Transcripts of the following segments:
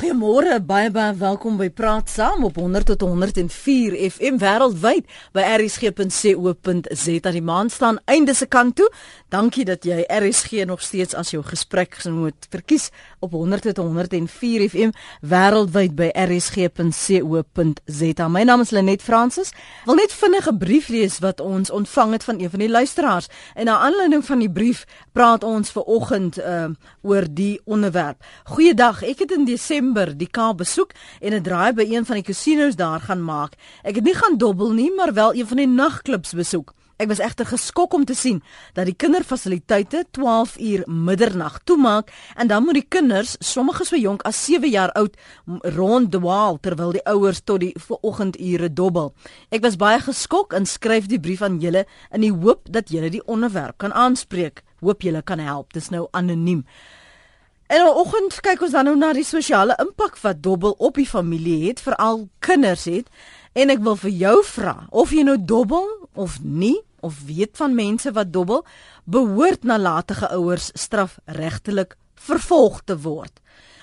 Goeiemôre, baie baie welkom by Praat Saam op 100 tot 104 FM wêreldwyd by rsg.co.za. Die maan staan einde se kant toe. Dankie dat jy RSG nog steeds as jou gespreksgenoot verkies op 100 tot 104 FM wêreldwyd by rsg.co.za. My naam is Lenet Fransis. Wil net vinnig 'n brief lees wat ons ontvang het van een van die luisteraars. En na aanleiding van die brief praat ons ver oggend uh, oor die onderwerp. Goeiedag, ek het in Desember die Kaap besoek en 'n draai by een van die casinos daar gaan maak. Ek het nie gaan dobbel nie, maar wel een van die nagklubs besoek. Ek was egter geskok om te sien dat die kinderfasiliteite 12 uur middernag toemaak en dan moet die kinders, sommige so jonk as 7 jaar oud, ronddwaal terwyl die ouers tot die oggendure dobbel. Ek was baie geskok en skryf die brief aan julle in die hoop dat julle die onderwerp kan aanspreek. Hoop julle kan help. Dis nou anoniem. En vanoggend kyk ons dan nou na die sosiale impak wat dobbel op die familie het, veral kinders het. En ek wil vir jou vra of jy nou dobbel of nie of weet van mense wat dobbel, behoort nalatige ouers strafregtelik vervolg te word.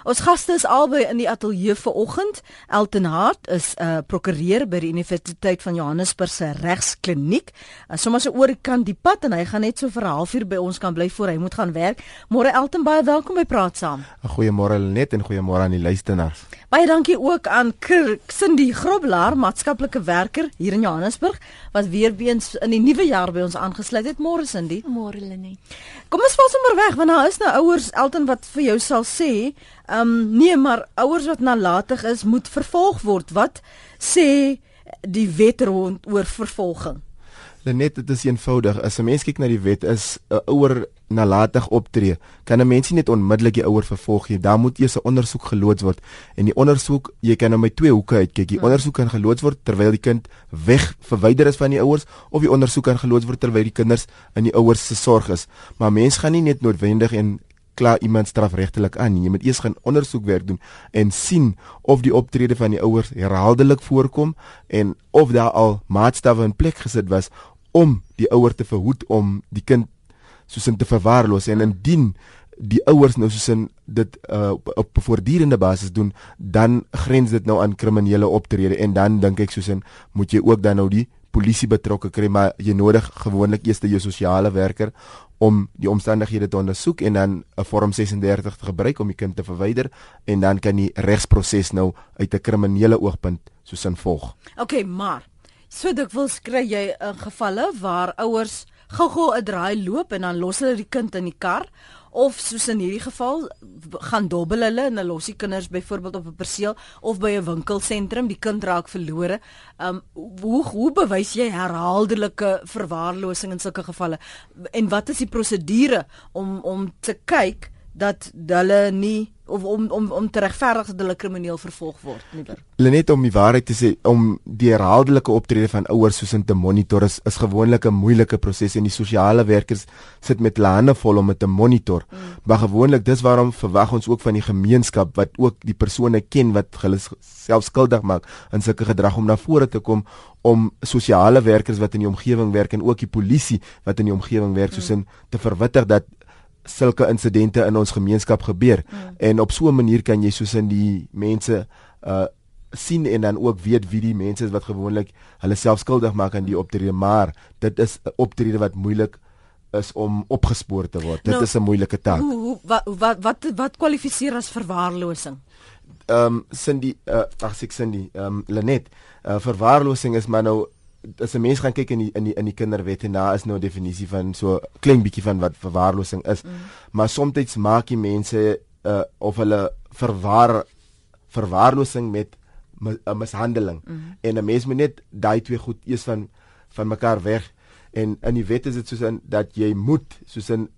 Ons gaste is albei in die ateljee vanoggend. Elton Hart is 'n uh, prokureur by die Universiteit van Johannesburg se regskliniek. Uh, Sommige so oor kan die pad en hy gaan net so vir 'n halfuur by ons kan bly voor hy moet gaan werk. Môre Elton baie welkom by Praat Saam. Goeiemôre Lenet en goeiemôre aan die luisteraars. Baie dankie ook aan Kirk Cindy Groblaar, maatskaplike werker hier in Johannesburg wat weer eens in die nuwe jaar by ons aangesluit het. Môre Cindy. Môre Lenet. Kom ons val sommer weg want daar is nou ouers Elton wat vir jou sal sê Ehm um, nee, maar ouers wat nalatig is, moet vervolg word. Wat sê die wet rond oor vervolging? Net dit is eenvoudig. As 'n mens kyk na die wet is 'n ouer nalatig optree, kan 'n mens nie net onmiddellik die ouer vervolg nie. Daar moet eers 'n ondersoek geloods word. En die ondersoek, jy kan nou met twee hoeke uitkyk. Die hmm. ondersoek kan geloods word terwyl die kind weg verwyder is van die ouers of die ondersoek kan geloods word terwyl die kinders in die ouers se sorg is. Maar mens gaan nie net noodwendig en klaar iemand strafregtelik aan. Jy moet eers gaan ondersoekwerk doen en sien of die optrede van die ouers herhaaldelik voorkom en of daar al maatstawwe in plek gesit was om die ouer te verhoed om die kind soos in te verwaarloos en indien die ouers nou soos in dit uh, op 'n voortdurende basis doen dan grens dit nou aan kriminele optrede en dan dink ek soos in moet jy ook dan nou die polisie betrokke kry maar jy nodig gewoonlik eers die sosiale werker om die omstandighede te ondersoek en dan 'n vorm 36 te gebruik om die kind te verwyder en dan kan die regsproses nou uit 'n kriminele oogpunt soos in volg. OK, maar so dikwels kry jy 'n gevalle waar ouers gou-gou 'n draai loop en dan los hulle die kind in die kar of soos in hierdie geval gaan dobbel hulle en hulle los die kinders byvoorbeeld op 'n perseel of by 'n winkelsentrum die kind raak verlore. Um hoe hoe bewys jy herhaaldelike verwaarlosing in sulke gevalle en wat is die prosedure om om te kyk dat hulle nie of om om om te regverdig dat hulle krimineel vervolg word liewer. Lenet om die waarheid te sê om die herhaaldelike optrede van ouers soos in te monitor is, is gewoonlik 'n moeilike proses en die sosiale werkers sit met hulle hande vol om dit te monitor. Mm. Maar gewoonlik dis waarom verwag ons ook van die gemeenskap wat ook die persone ken wat hulle self skuldig maak in sulke gedrag om na vore te kom om sosiale werkers wat in die omgewing werk en ook die polisie wat in die omgewing werk soos in te verwittig dat sulke insidente in ons gemeenskap gebeur. Mm. en op so 'n manier kan jy soos in die mense uh sien en dan ook weet wie die mense is wat gewoonlik hulle self skuldig maak aan die optrede. Maar dit is 'n optrede wat moeilik is om opgespoor te word. Dit nou, is 'n moeilike taak. hoe, hoe, wat wat wat wat kwalifiseer as verwaarlosing ehm um, Cindy uh, ag ek Cindy ehm um, Lenet. Uh, verwaarlosing is maar nou as 'n mens gaan kyk in die in die in die kinderwet en daar is nou 'n definisie van so klein bietjie van wat verwaarlosing is. Mm. Maar soms maak die mense uh, of hulle verwaar verwaarlosing met 'n mishandeling. Mm. En 'n mens moet net daai twee goed eers van van mekaar weg en in die wet is dit soos in dat jy moet soos in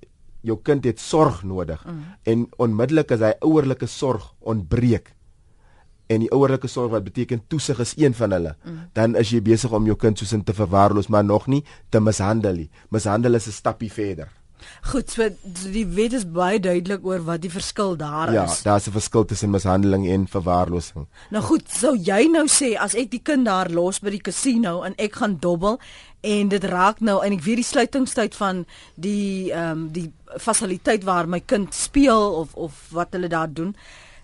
jou kind het sorg nodig mm. en onmiddellik as hy ouerlike sorg ontbreek en die ouerlike sorg wat beteken toesig is een van hulle, mm. dan is jy besig om jou kind soos in te verwaarloos, maar nog nie te mishandel nie. Mishandel is 'n stappie verder. Goed, so die wet is baie duidelik oor wat die verskil daar ja, is. Ja, daar's 'n verskil tussen mishandeling en verwaarlosing. Nou goed, sou jy nou sê as ek die kind daar los by die casino en ek gaan dobbel en dit raak nou en ek weet die sluitingstyd van die ehm um, die fasiliteit waar my kind speel of of wat hulle daar doen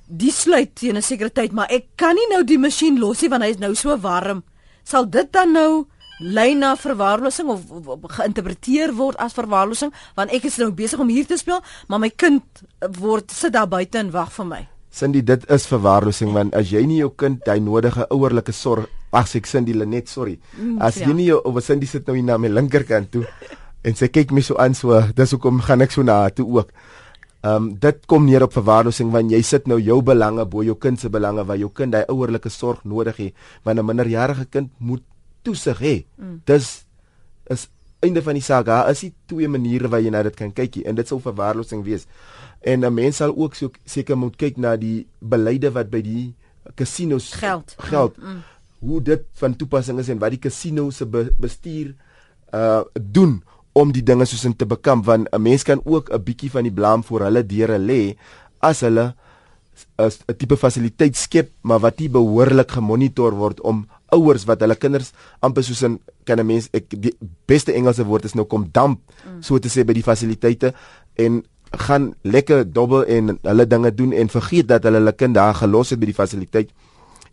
die sluit teen 'n sekere tyd, maar ek kan nie nou die masjien los nie want hy is nou so warm. Sal dit dan nou lei na verwaarlosing of, of, of geïnterpreteer word as verwaarlosing want ek is nou besig om hier te speel, maar my kind word sit daar buite en wag vir my. Cindy, dit is verwaarlosing want as jy nie jou kind hy nodige ouerlike sorg ag ek Cindy Lenet, sorry. Mm, as ja. jy nie jou of Cindy sit nou hier na my linkerkant toe en sy kyk my so aan so, dis hoekom gaan ek so na toe ook. Ehm um, dit kom neer op verwaarlosing want jy sit nou jou belange bo jou kind se belange waar jou kind hy ouerlike sorg nodig het. Want 'n minderjarige kind moet toesig hê. Mm. Dis is einde van die saak. Daar is die twee maniere waar jy na dit kan kyk en dit sou verwaarlosing wees. En 'n mens sal ook so seker moet kyk na die beleide wat by die casinos geld geld. Mm. Hoe dit van toepassing is en wat die casino se bestuur uh doen om die dinge soos in te bekamp want 'n mens kan ook 'n bietjie van die blame vir hulle deure lê as hulle 'n tipe fasiliteit skep maar wat nie behoorlik gemonitor word om ouers wat hulle kinders amper soos 'n kan 'n mens ek die beste Engelse woord is nou kom damp mm. so te sê by die fasiliteite en gaan lekker dobbel en hulle dinge doen en vergeet dat hulle hulle kind daar gelos het by die fasiliteit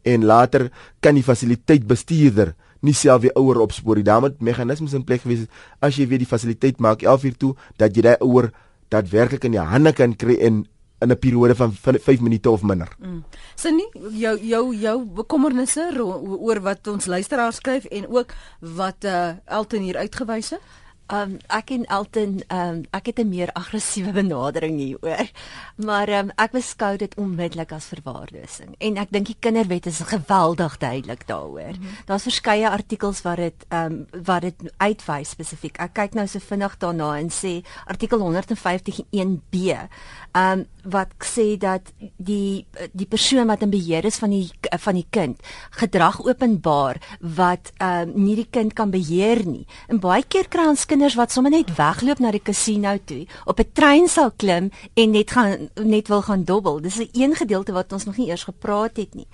en later kan die fasiliteit bestuurder nie self weer ouer opspoor nie. Daarmee meganismes in plek gewees as jy weer die fasiliteit maak 11 uur toe dat jy daai ouer daadwerklik in jou hande kan kry en in 'n periode van 5 minute of minder. Mm. Sien jou jou jou bekommernisse oor wat ons luisteraars skryf en ook wat uh, Elton hier uitgewys het. Um ek en Elton um ek het 'n meer aggressiewe benadering hieroor. Maar um ek beskou dit onmiddellik as verwaarlosing en ek dink die kinderwet is geweldig duidelik daaroor. Mm -hmm. Daar's verskeie artikels wat dit um wat dit uitwys spesifiek. Ek kyk nou so vinnig daarna en sê artikel 151B um wat sê dat die die persoon wat in beheer is van die van die kind gedrag openbaar wat um nie die kind kan beheer nie. En baie keer kry ons kinders wat sommer net wegloop na die casino toe, op 'n trein sal klim en net gaan net wil gaan dobbel. Dis 'n een gedeelte wat ons nog nie eers gepraat het nie.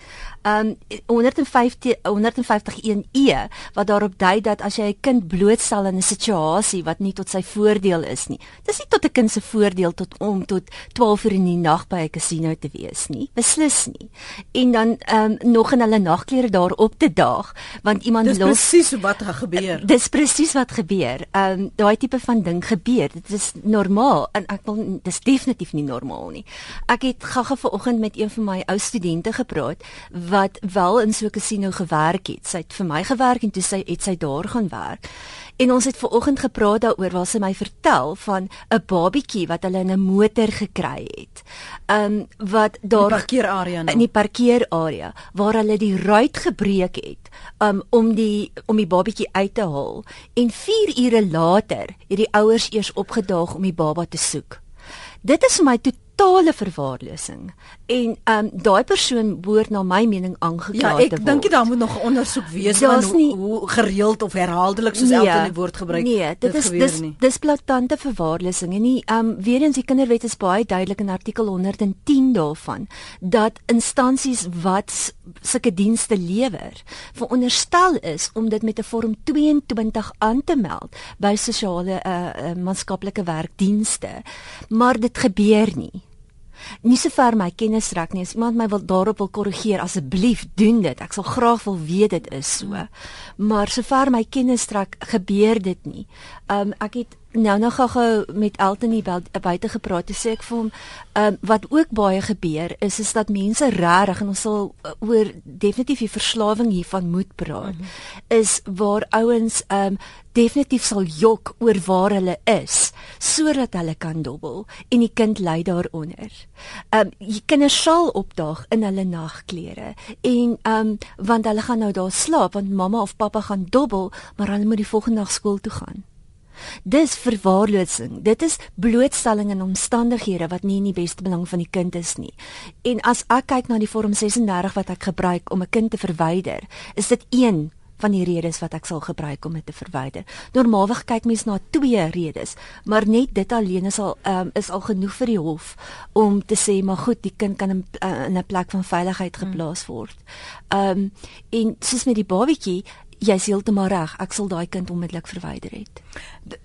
Um 150 151E wat daarop dui dat as jy 'n kind blootstel in 'n situasie wat nie tot sy voordeel is nie. Dis nie tot 'n kind se voordeel tot om tot 12 uur in die nag by 'n casino te wees nie. Beslis nie. En dan um nog in hulle nagklere daarop te daag want iemand dis los Dis presies wat gebeur. Dis presies wat gebeur. Um, daai tipe van ding gebeur. Dit is normaal en ek wil dis definitief nie normaal nie. Ek het gaga vanoggend met een van my ou studente gepraat wat wel in so 'n casino gewerk het. Sy het vir my gewerk en toe sy het sy daar gaan werk. En ons het ver oggend gepraat daaroor waar sy my vertel van 'n babietjie wat hulle in 'n motor gekry het. Um wat daar in die parkeerarea nou. in die parkeerarea waar hulle die ruit gebreek het um om die om die babietjie uit te haal en 4 ure later het die ouers eers opgedaag om die baba te soek. Dit is vir my totale verwaarlosing. En ehm um, daai persoon behoort na my mening aangekla ja, te word. Ja, ek dink daar moet nog 'n ondersoek wees van hoe, nie, hoe gereeld of herhaaldelik soos nee, elke woord gebruik nee, dit, dit is dis nie. dis platante verwaarlosing en nie ehm um, weer eens die kinderwet is baie duidelik in artikel 110 daarvan dat instansies wat sulke dienste lewer veronderstel is om dit met 'n vorm 22 aan te meld by sosiale uh, uh, maatskaplike werkdienste. Maar dit gebeur nie nie so ver my kennis rek nie. As iemand my wil daarop wil korrigeer, asseblief doen dit. Ek sal graag wil weet dit is so. Maar so ver my kennis rek, gebeur dit nie. Um ek het nou nog gou met Elton hier buite gepraat te sê ek vir hom um, wat ook baie gebeur is is dat mense regtig en ons sal uh, oor definitief die verslawing hiervan moet praat mm -hmm. is waar ouens um, definitief sal jok oor waar hulle is sodat hulle kan dobbel en die kind ly daaronder. Ehm um, die kinders sal opdaag in hulle nagklere en ehm um, want hulle gaan nou daar slaap want mamma of pappa gaan dobbel maar hulle moet die volgende dag skool toe gaan. Dis verwaarlosing. Dit is blootstelling aan omstandighede wat nie in die beste belang van die kind is nie. En as ek kyk na die vorm 36 wat ek gebruik om 'n kind te verwyder, is dit een van die redes wat ek sal gebruik om dit te verwyder. Normaalweg kyk mens na twee redes, maar net dit alleen is al um, is al genoeg vir die hof om te sê maar goed, die kind kan in uh, 'n plek van veiligheid geplaas word. Ehm um, en soos met die babatjie, jy's heeltemal reg, ek sal daai kind onmiddellik verwyder het.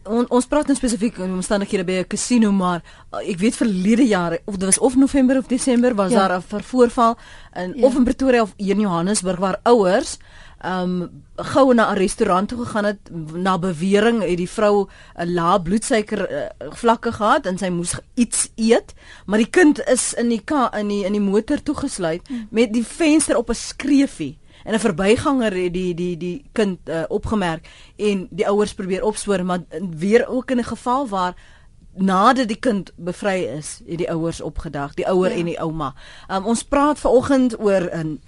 On, ons praat nou spesifiek oor omstandighede by 'n casino, maar uh, ek weet verlede jaar of dit was of November of Desember was ja. daar 'n voorval in ja. of in Pretoria of hier in Johannesburg waar ouers um gou na 'n restaurant toe gegaan het na bewering het die vrou 'n lae bloedsuiker uh, vlakke gehad en sy moes iets eet maar die kind is in die ka in die in die motor toegesluit hmm. met die venster op 'n skreefie en 'n verbyganger het die die die kind uh, opgemerk en die ouers probeer opspoor maar weer ook in 'n geval waar nadat die kind bevry is het die ouers opgedag die ouer ja. en die ouma um, ons praat ver oggend oor 'n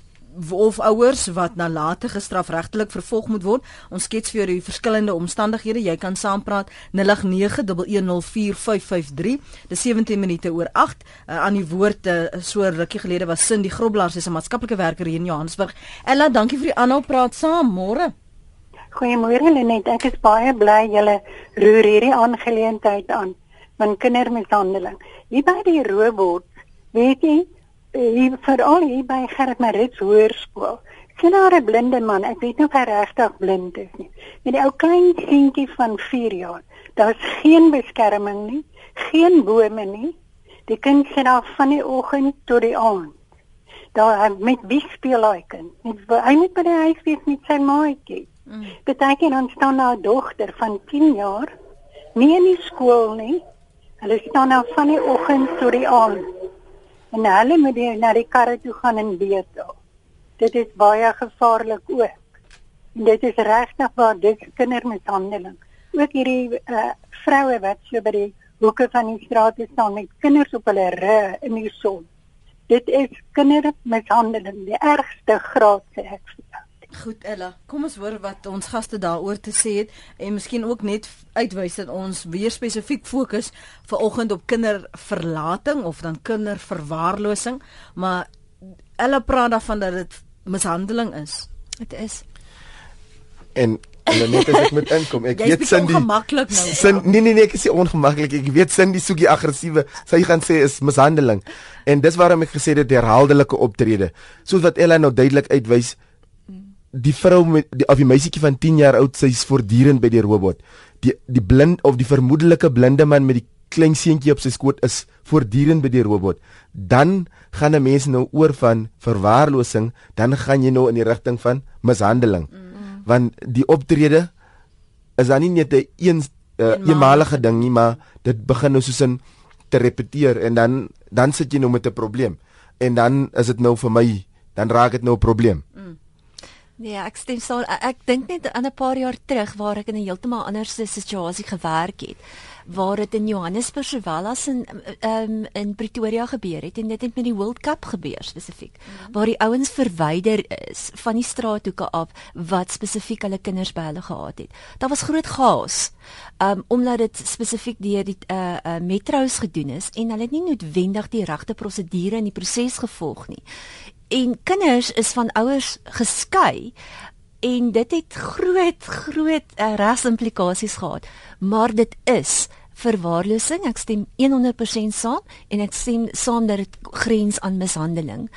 of ouers wat nalatig gestrafregtelik vervolg moet word. Ons skets vir die verskillende omstandighede. Jy kan saampraat 0891104553. Dis 17 minute oor 8. Uh, aan die woord uh, so rukkie gelede was Cindy Grobler, sy is 'n maatskaplike werker hier in Johannesburg. Ella, dankie vir die aanhou praat saam. Môre. Goeiemôre Lenet. Ek is baie bly julle roer hierdie aangeleentheid aan van kindermishandeling. Hier by die robot, weet jy, hier veral hier by Gerrit Marits Hoërskool. Sien daar 'n blinde man, ek weet nie of hy regtig blind is nie. Met die ou klein seentjie van 4 jaar. Daar's geen beskerming nie, geen bome nie. Die kind sien af van die oggend tot die aand. Daar met wie speel hy kind? Met hy moet by die huis wees met sy maatjie. Mm. Beteken dan staan daar 'n dogter van 10 jaar nie in die skool nie. Hulle staan af van die oggend tot die aand en hulle moet die, na die karre toe gaan en weet. Dit is baie gevaarlik ook. En dit is regtig waar dit kindermishandeling. Ook hierdie uh, vroue wat so by die hoeke van die straat staan met kinders op hulle rug in die son. Dit is kindermishandeling, die ergste graad sê ek jou. Goed Ella, kom ons hoor wat ons gaste daaroor te sê het en miskien ook net uitwys dat ons weer spesifiek fokus vir oggend op kinderverlating of dan kinderverwaarlosing, maar Ella praat daarvan dat dit mishandeling is. Dit is. En hulle net as ek met inkom, ek weet sin die ongemaklik nou. Sin nee nee nee, ek is ongemaklik. Ek weet sin die soekie aggressiewe. Sy gaan sê is mishandeling. En dis waarom ek gesê dit herhaaldelike optrede. Soos wat Ella nou duidelik uitwys, die vrou met die of die meisietjie van 10 jaar oud sy's voortdurend by die robot. Die die blind of die vermoedelike blinde man met die klein seentjie op sy skoot is voortdurend by die robot. Dan gaan 'n mens nou oor van verwaarlosing, dan gaan jy nou in die rigting van mishandeling. Mm -hmm. Want die optrede is dan nie net 'n een uh, eenmalige ding nie, maar dit begin nou soos in te repeteer en dan dan sit jy nou met 'n probleem. En dan is dit nou vir my, dan raak dit nou 'n probleem. Nee, ek stem saam. Ek dink net aan 'n paar jaar terug waar ek in 'n heeltemal ander situasie gewerk het, waar dit in Johannesburg sowel as in um, in Pretoria gebeur het en dit het met die World Cup gebeur spesifiek, mm -hmm. waar die ouens verwyder is van die straathoeke af wat spesifiek hulle kinders by hulle gehad het. Daar was groot chaos. Um, omdat dit spesifiek deur die uh, uh, metro's gedoen is en hulle het nie noodwendig die regte prosedure in die proses gevolg nie en kinders is van ouers geskei en dit het groot groot uh, regsimplikasies gehad. Maar dit is verwaarlosing. Ek stem 100% saam en ek stem saam dat dit grens aan mishandeling.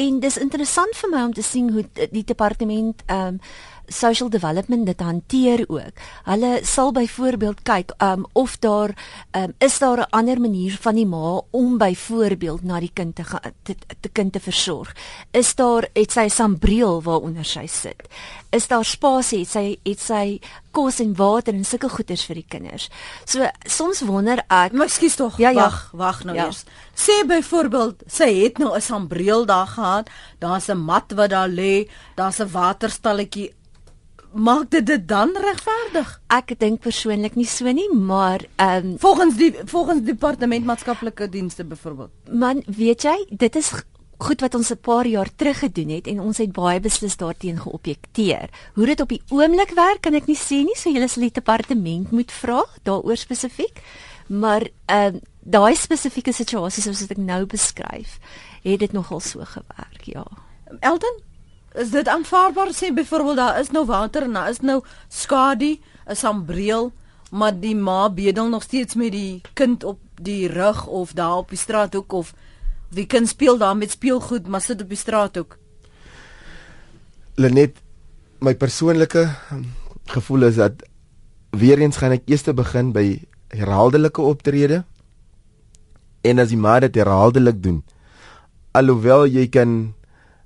En dis interessant vir my om te sien hoe die departement ehm um, social development dit hanteer ook. Hulle sal byvoorbeeld kyk um of daar um is daar 'n ander manier van die ma om byvoorbeeld na die kind te te, te kind te versorg. Is daar het sy sambreel waaronder sy sit? Is daar spasie? Het sy het sy kos en water en sulke goeders vir die kinders? So soms wonder ek, skus tog, ja, ja, wag, wag nou ja. eers. Sê byvoorbeeld sy het nou 'n sambreel daar gehad, daar's 'n mat wat daar lê, daar's 'n waterstalletjie maak dit dit dan regverdig? Ek dink persoonlik nie so nie, maar ehm um, volgens die volgens departement maatskaplike dienste byvoorbeeld. Man, weet jy, dit is goed wat ons 'n paar jaar terug gedoen het en ons het baie beslis daarteen geobjekteer. Hoe dit op die oomblik werk, kan ek nie sê nie, so julle sal die departement moet vra daaroor spesifiek. Maar ehm um, daai spesifieke situasie soos ek nou beskryf, het dit nogal so gewerk, ja. Elton Is dit aanvaarbaar sê byvoorbeeld daar is nou water en daar is nou skadu, 'n sambreel, maar die ma bedel nog steeds met die kind op die rug of daar op die straathoek of die kind speel daar met speelgoed maar sit op die straathoek. Lenet my persoonlike gevoel is dat weer eens gaan ek eers begin by herhaaldelike optrede en as jy maar dit herhaaldelik doen alhoewel jy kan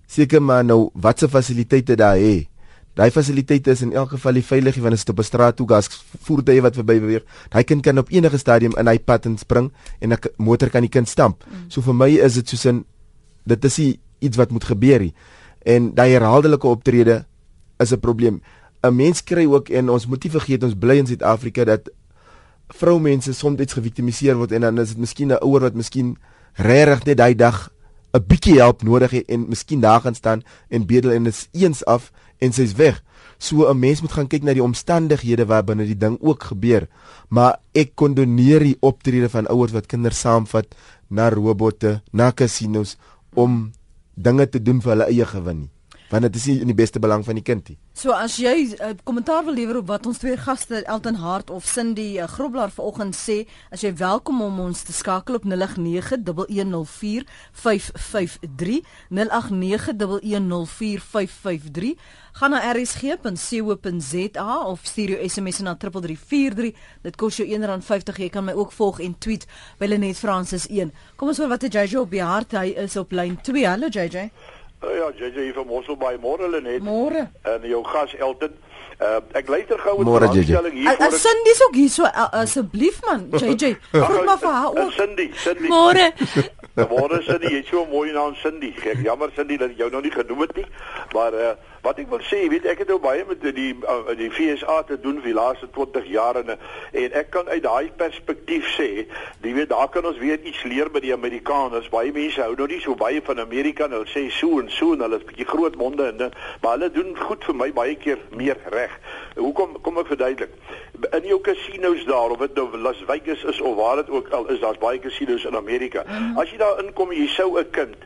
seker maar nou watse fasiliteite daar hê Daai fasiliteite is in elk geval die veilig wanneer dit op 'n straat toe gas voertuie wat verby beweeg. Daai kind kan op enige stadium in hy pad en spring en 'n motor kan die kind stamp. Mm. So vir my is dit soos 'n dit is iets wat moet gebeur hier. En daai herhaaldelike optrede is 'n probleem. 'n Mens kry ook en ons moet nie vergeet ons bly in Suid-Afrika dat vroumense soms iets geviktimiseer word en dan is dit miskien 'n ouer wat miskien regtig net daai dag 'n bietjie help nodig het en miskien daar gaan staan en bedel en is eens af en sy's weg. So 'n mens moet gaan kyk na die omstandighede waar binne die ding ook gebeur. Maar ek kondoneer die optrede van ouers wat kinders saamvat na robotte, na casinos om dinge te doen vir hulle eie gewin nie. Want dit is nie in die beste belang van die kind nie. So as jy 'n uh, kommentaar wil lewer op wat ons twee gaste Elton Hart of Cindy uh, Groblaar vanoggend sê, as jy welkom om ons te skakel op 0891104553 0891104553 gaan na rsg.co.za of stuur jou SMS na 3343 dit kos jou R1.50 jy kan my ook volg en tweet by Lenet Francis 1 kom ons hoor wat het JJ op die hart. Hy is op lyn 2 hallo JJ Ja, JJ van Mosselbaai môre hulle net. Môre. En jou gas Elton. Uh, ek luister gou met die aanstelling hier voor. Cindy is ook hier so asseblief man, JJ. Vra maar vir haar ook. Cindy, Cindy. Môre. Môre Cindy, jy is so mooi naam Cindy. Ek jammer Cindy dat jou nog nie genoem het nie. Maar uh, Wat ek wil sê, weet ek het nou baie met die uh, die FSA te doen vir die laaste 20 jaar en en ek kan uit daai perspektief sê, jy weet daar kan ons weer iets leer by die Amerikaners. Baie mense hou nou nie so baie van Amerika en hulle sê so en so en hulle is bietjie groot monde en maar hulle doen goed vir my baie keer meer reg. Hoekom kom ek verduidelik? In jou casinos daar of dit nou Las Vegas is of waar dit ook al is, daar's baie casinos in Amerika. Mhm. As jy daar inkom, jy sou 'n kind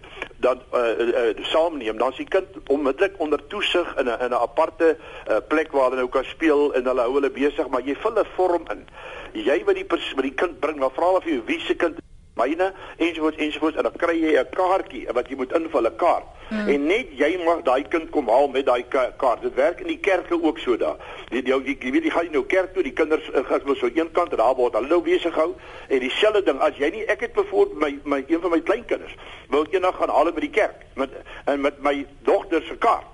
dan uh, uh, saamneem dan se kind onmiddellik onder toesig in 'n in 'n aparte uh, plek waar hulle nou kan speel en hulle hou hulle besig maar jy vul 'n vorm in jy wat die wat die kind bring dan vra hulle vir jou wie se kind myne ensovoorts ensovoorts en dan kry jy 'n kaartjie wat jy moet invul 'n kaart hmm. en net jy mag daai kind kom haal met daai kaart dit werk in die kerke ook so daar die jy, jy, jy weet jy gaan nou kerk toe die kinders uh, gaan so een kant daar word hulle nou besig hou en dieselfde ding as jy nie ek het byvoorbeeld my my een van my kleinkinders wil eendag gaan haal by die kerk met en met my dogter se kaart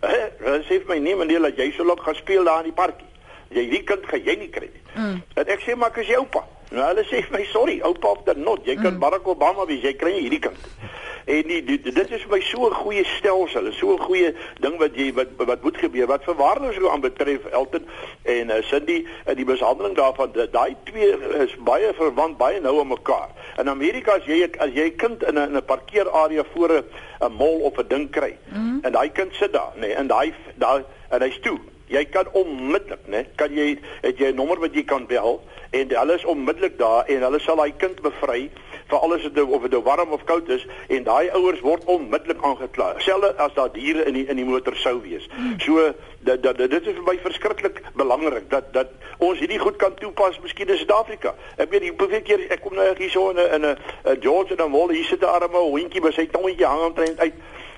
Hulle sê vir my nee meneer dat jy so lank gaan speel daar in die parkie. Jy die kind gaan jy nie kry nie. Mm. En ek sê maar ek is jou oupa. Nou hulle sê vir my sorry, oupa of not. Jy kan mm. Barack Obama wees, jy kry nie hierdie kind. En die, die, dit is vir my so 'n goeie stelsel, so 'n goeie ding wat jy wat wat moet gebeur. Wat verwaarloos so aan betref Elton en uh, Cindy en die behandeling daarvan, daai twee is baie verwant, baie nou aan mekaar. In Amerika as jy as jy 'n kind in 'n 'n parkeerarea voor 'n mall of 'n ding kry mm. en daai kind sit daar, nê, nee, en daai daai en hy's toe. Jy kan onmiddellik, né? Kan jy het jy 'n nommer wat jy kan bel en hulle is onmiddellik daar en hulle sal daai kind bevry vir alles wat of dit nou warm of koud is en daai ouers word onmiddellik aangekla. Selfs as daar diere in die in die motor sou wees. So dat, dat dit is vir my verskriklik belangrik dat dat ons hierdie goed kan toepas miskien in Suid-Afrika. Ek weet hoeveel keer ek kom nou hier so in 'n 'n George en dan wol hier sit 'n arme hondjie met sy tongetjie hang omtrent uit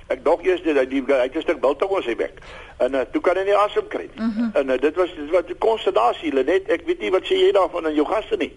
ek dog eers dit die hy het 'n stuk biltong op sy bek en uh, toe kan hy nie asem kry nie. Mm -hmm. En uh, dit was dit was 'n konstatasie net ek weet nie wat sê jy daarvan aan jou gaste nie.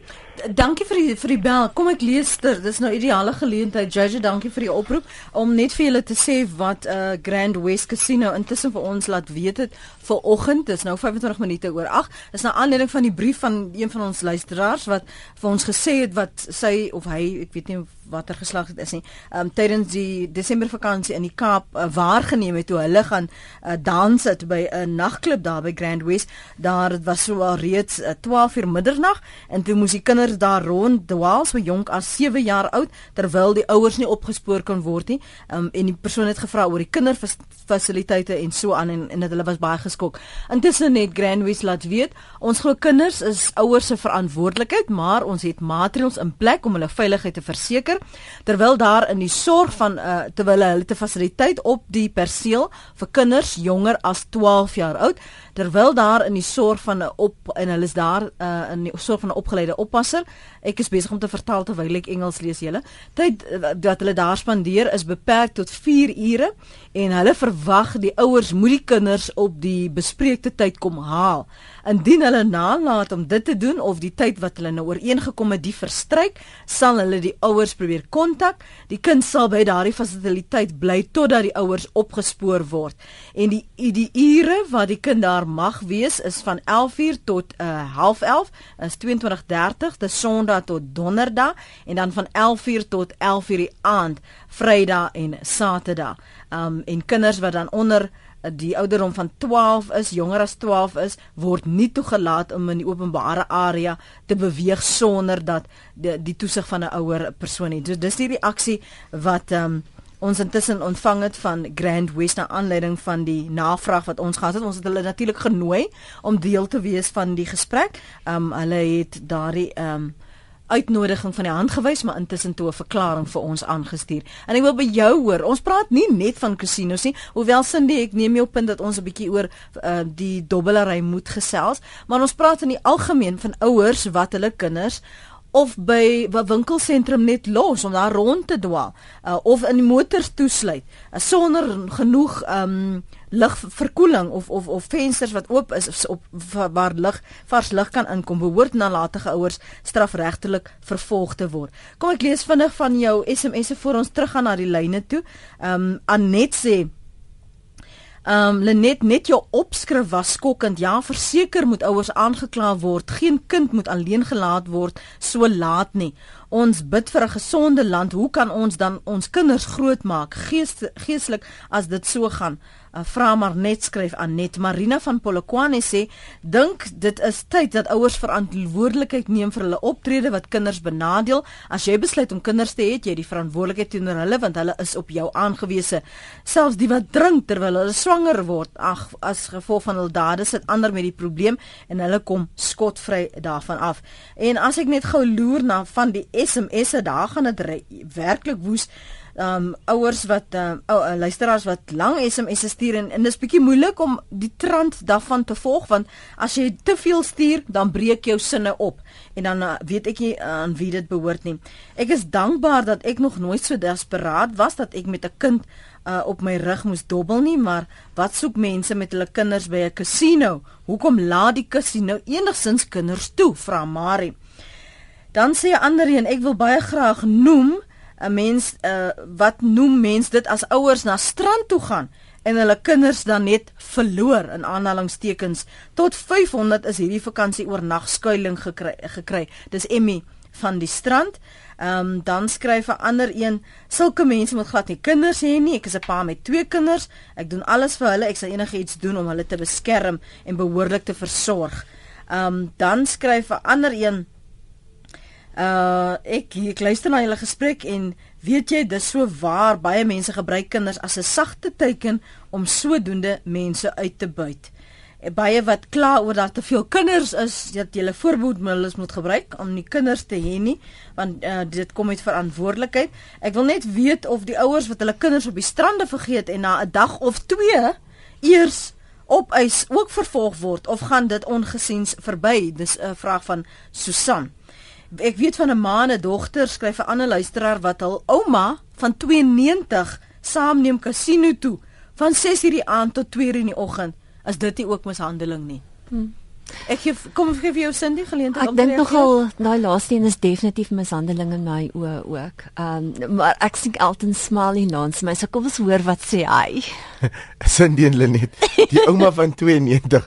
Dankie vir die vir die bel. Kom ek lees ter. Dis nou ideale geleentheid. Judge, dankie vir die oproep om net vir julle te sê wat 'n uh, Grand West Casino intussen vir ons laat weet het vir oggend. Dis nou 25 minute oor 8. Dis na aanleiding van die brief van een van ons luisteraars wat vir ons gesê het wat sy of hy, ek weet nie watter geslag dit is nie. Ehm um, tydens die Desember vakansie in die Kaap uh, waargeneem het toe hulle gaan uh, dans het by 'n nagklub daar by Grand West. Daar dit was so al reeds uh, 12 uur middernag en toe moes die kinders daar rond dwaal so jonk as 7 jaar oud terwyl die ouers nie opgespoor kon word nie. Ehm um, en die persoon het gevra oor die kinderfasiliteite en so aan en en dit hulle was baie geskok. Intussen net Grand West laat weet, ons glo kinders is ouers se verantwoordelikheid, maar ons het maatreëls in plek om hulle veiligheid te verseker terwyl daar in die sorg van uh, terwyl hulle te fasiliteit op die perseel vir kinders jonger as 12 jaar oud terwyl daar in die sorg van 'n op en hulle is daar uh, in die sorg van 'n opgeleide oppasser. Ek is besig om te vertaal terwyl ek Engels lees julle. Tyd wat hulle daar spandeer is beperk tot 4 ure en hulle verwag die ouers moet die kinders op die bespreekte tyd kom haal. Indien hulle nalat om dit te doen of die tyd wat hulle nou ooreengekom het die verstryk, sal hulle die ouers probeer kontak. Die kind sal by daardie fasiliteit bly totdat die ouers opgespoor word. En die die ure wat die kind daar mag wees is van 11:00 tot uh, 11:30, is 22:30, dis Sondag tot Donderdag en dan van 11:00 tot 11:00 die aand, Vrydag en Saterdag. Um en kinders wat dan onder die ouderdom van 12 is, jonger as 12 is, word nie toegelaat om in die openbare area te beweeg sonder dat die, die toesig van 'n ouer persoon het. So dis die reaksie wat um, ons intussen ontvang het van Grand West na aanleiding van die navraag wat ons gehad het. Ons het hulle natuurlik genooi om deel te wees van die gesprek. Um hulle het daardie um uitnodiging van die hand gewys maar intussen toe 'n verklaring vir ons aangestuur. En ek wil by jou hoor. Ons praat nie net van casinos nie, hoewel Cindy ek neem jou punt dat ons 'n bietjie oor uh, die dobbelary moet gesels, maar ons praat in die algemeen van ouers wat hulle kinders of by 'n winkelsentrum net los om daar rond te dwaal uh, of in motors toesluit uh, sonder genoeg um, lugverkoeling of of of vensters wat oop is op waar lug vars lug kan inkom behoort nalatige ouers strafregtelik vervolg te word. Kom ek lees vinnig van jou SMS'e voor ons teruggaan na die lyne toe. Ehm um, Anet sê Ehm um, Lenet net jou opskrif was skokkend. Ja, verseker moet ouers aangekla word. Geen kind moet alleen gelaat word so laat nie. Ons bid vir 'n gesonde land. Hoe kan ons dan ons kinders grootmaak gees, geestelik as dit so gaan? Uh, vra maar net skryf aan net Marina van Polokwane sê dink dit is tyd dat ouers verantwoordelikheid neem vir hulle optrede wat kinders benadeel. As jy besluit om kinders te hê jy die verantwoordelikheid teenoor hulle want hulle is op jou aangewese. Selfs die wat drink terwyl hulle swanger word ag as gevolg van hul dade sit ander met die probleem en hulle kom skotvry daarvan af. En as ek net gou loer na van die SMS'e daar gaan dit werklik woes um ouers wat um ou uh, luisteraars wat lang SMS'e stuur en, en dis bietjie moeilik om die trant daarvan te volg want as jy te veel stuur dan breek jou sinne op en dan uh, weet ek nie uh, aan wie dit behoort nie. Ek is dankbaar dat ek nog nooit so desperaat was dat ek met 'n kind uh, op my rug moes dobbel nie, maar wat soek mense met hulle kinders by 'n casino? Hoekom laat die casino enigsins kinders toe? Vra Marie. Dan sê 'n ander een, ek wil baie graag noem 'n mens uh, wat noem mens dit as ouers na strand toe gaan en hulle kinders dan net verloor in aanhalingstekens. Tot 500 is hierdie vakansie oornag skuilings gekry gekry. Dis Emmy van die strand. Ehm um, dan skryf 'n ander een sulke mense moet glad nie kinders hê nie. Ek is 'n pa met twee kinders. Ek doen alles vir hulle. Ek sal enigiets doen om hulle te beskerm en behoorlik te versorg Ehm um, dan skryf 'n ander een Uh ek ek luister na julle gesprek en weet jy dis so waar baie mense gebruik kinders as 'n sagte teken om sodoende mense uit te buit. En baie wat kla oor dat te veel kinders is, dat jy voorbehoedmiddels moet gebruik om nie kinders te hê nie, want uh, dit kom met verantwoordelikheid. Ek wil net weet of die ouers wat hulle kinders op die strande vergeet en na 'n dag of 2 eers op ys ook vervolg word of gaan dit ongesiens verby? Dis 'n vraag van Susan ek weet van 'n ma en 'n dogter skryf 'n ander luisteraar wat hul ouma van 92 saamneem kasino toe van 6:00 die aand tot 2:00 in die oggend. As dit nie ook mishandeling nie. Hmm. Ek gee kom ek gee vir jou Cindy geleentheid om te Ek dink nogal daai laaste een is definitief mishandeling in my oë ook. Ehm um, maar ek sien Elton Smalley nons my so kom ons hoor wat sê hy. Cindy en Lenet, die ouma van 92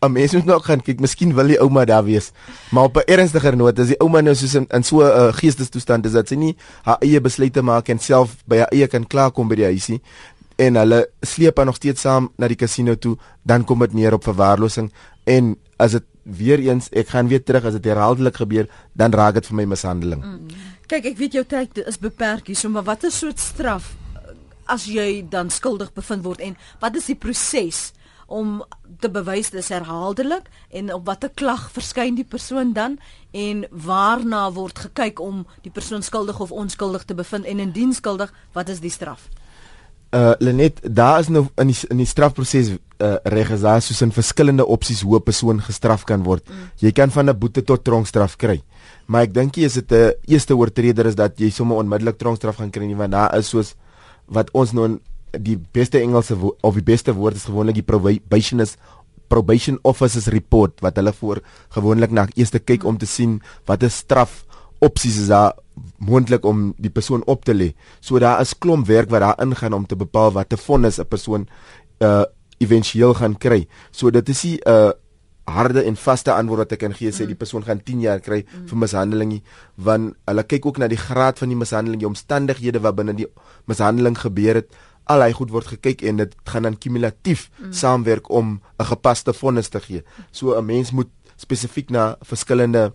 'n mens moet nou gaan kyk, miskien wil die ouma daar wees. Maar op 'n ernstiger noot, as die ouma nou soos in, in so 'n uh, geestestoestand is dat sy nie haar eie besluite maak en self by haar eie kan klaarkom by die huisie en hulle sleep haar nog steeds saam na die kasino toe, dan kom dit neer op verwaarlosing en as dit weer eens ek gaan weer terug as dit herhaaldelik gebeur, dan raak dit vir my mishandeling. Mm. Kyk, ek weet jou tyd is beperk hier, so maar wat is so 'n straf as jy dan skuldig bevind word en wat is die proses? Om te bewys dis herhaaldelik en op watter klag verskyn die persoon dan en waarna word gekyk om die persoon skuldig of onskuldig te bevind en indien skuldig wat is die straf Uh Lenet, daar is nou in die in die strafproses uh reg is daar soos in verskillende opsies hoe 'n persoon gestraf kan word. Mm. Jy kan van 'n boete tot tronkstraf kry. Maar ek dink jy is dit 'n eerste oortreder is dat jy sommer onmiddellik tronkstraf gaan kry nie want daar is soos wat ons nou in die beste Engelse of die beste woord is gewoonlik die probation is probation officers report wat hulle voor gewoonlik na eers kyk om te sien wat 'n straf opsies is daar moontlik om die persoon op te lê. So daar is klomp werk wat daar ingaan om te bepaal wat 'n vonnis 'n persoon uh éventueel gaan kry. So dit is 'n uh harde en vaste antwoord wat ek kan gee sê die persoon gaan 10 jaar kry vir mishandeling nie want hulle kyk ook na die graad van die mishandeling, die omstandighede wat binne die mishandeling gebeur het. Al hy goed word gekyk en dit gaan dan kumulatief mm. saamwerk om 'n gepaste vonnis te gee. So 'n mens moet spesifiek na verskillende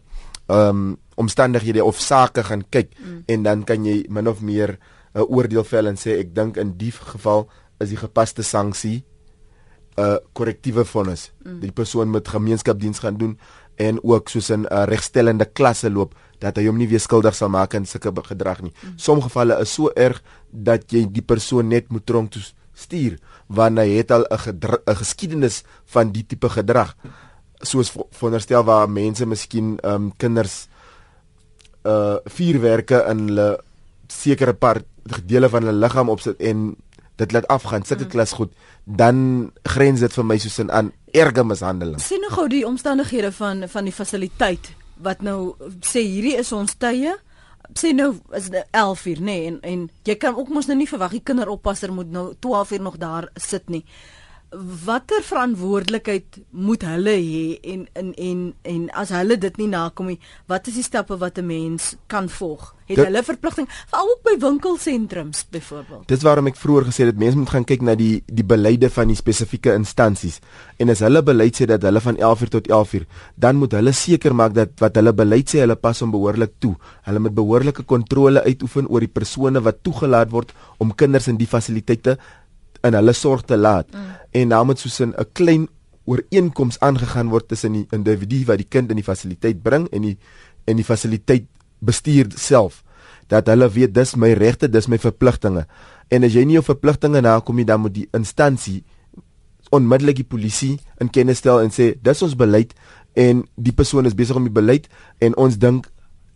ehm um, omstandighede of sake gaan kyk mm. en dan kan jy min of meer 'n uh, oordeel vel en sê ek dink in die geval is die gepaste sanksie 'n uh, korrektiewe vonnis. Mm. Die persoon moet gemeenskapsdiens gaan doen en ook soos 'n uh, regstellende klasse loop dat hy hom nie weer skuldig sal maak in sulke gedrag nie. Mm. Sommige gevalle is so erg dat jy die persoon net moet tronk toe stuur want hy het al 'n 'n geskiedenis van die tipe gedrag. Soos veronderstel waar mense miskien ehm um, kinders uh vuurwerke in hulle sekere part dele van hulle liggaam opsit en dit laat afgaan sulke mm. klas goed dan grens dit vir my soos in aan erge mishandeling. Sien nou gou die omstandighede van van die fasiliteit wat nou sê hierdie is ons tye. Sê nou is dit 11 uur nê nee, en en jy kan ook mos nou nie verwag die kinderoppasser moet nou 12 uur nog daar sit nie watter verantwoordelikheid moet hulle hê en en en en as hulle dit nie nakom nie, wat is die stappe wat 'n mens kan volg? Het dit, hulle verpligting veral ook by winkelsentrums byvoorbeeld? Dis waarom ek vroeër gesê het mense moet gaan kyk na die die beleide van die spesifieke instansies. En as hulle beleid sê dat hulle van 11:00 tot 11:00, dan moet hulle seker maak dat wat hulle beleid sê hulle pas hom behoorlik toe. Hulle moet behoorlike kontrole uitoefen oor die persone wat toegelaat word om kinders in die fasiliteite in hulle sorg te laat. Mm. en dan moet soos 'n klein ooreenkoms aangegaan word tussen die individu wat die kind in die fasiliteit bring en die en die fasiliteit bestuur self. Dat hulle weet dis my regte dis my verpligtinge en as jy nie jou verpligtinge nakom nie dan moet die instansie onmiddellik die polisie in kennis stel en sê dis ons beleid en die persoon is besig om die beleid en ons dink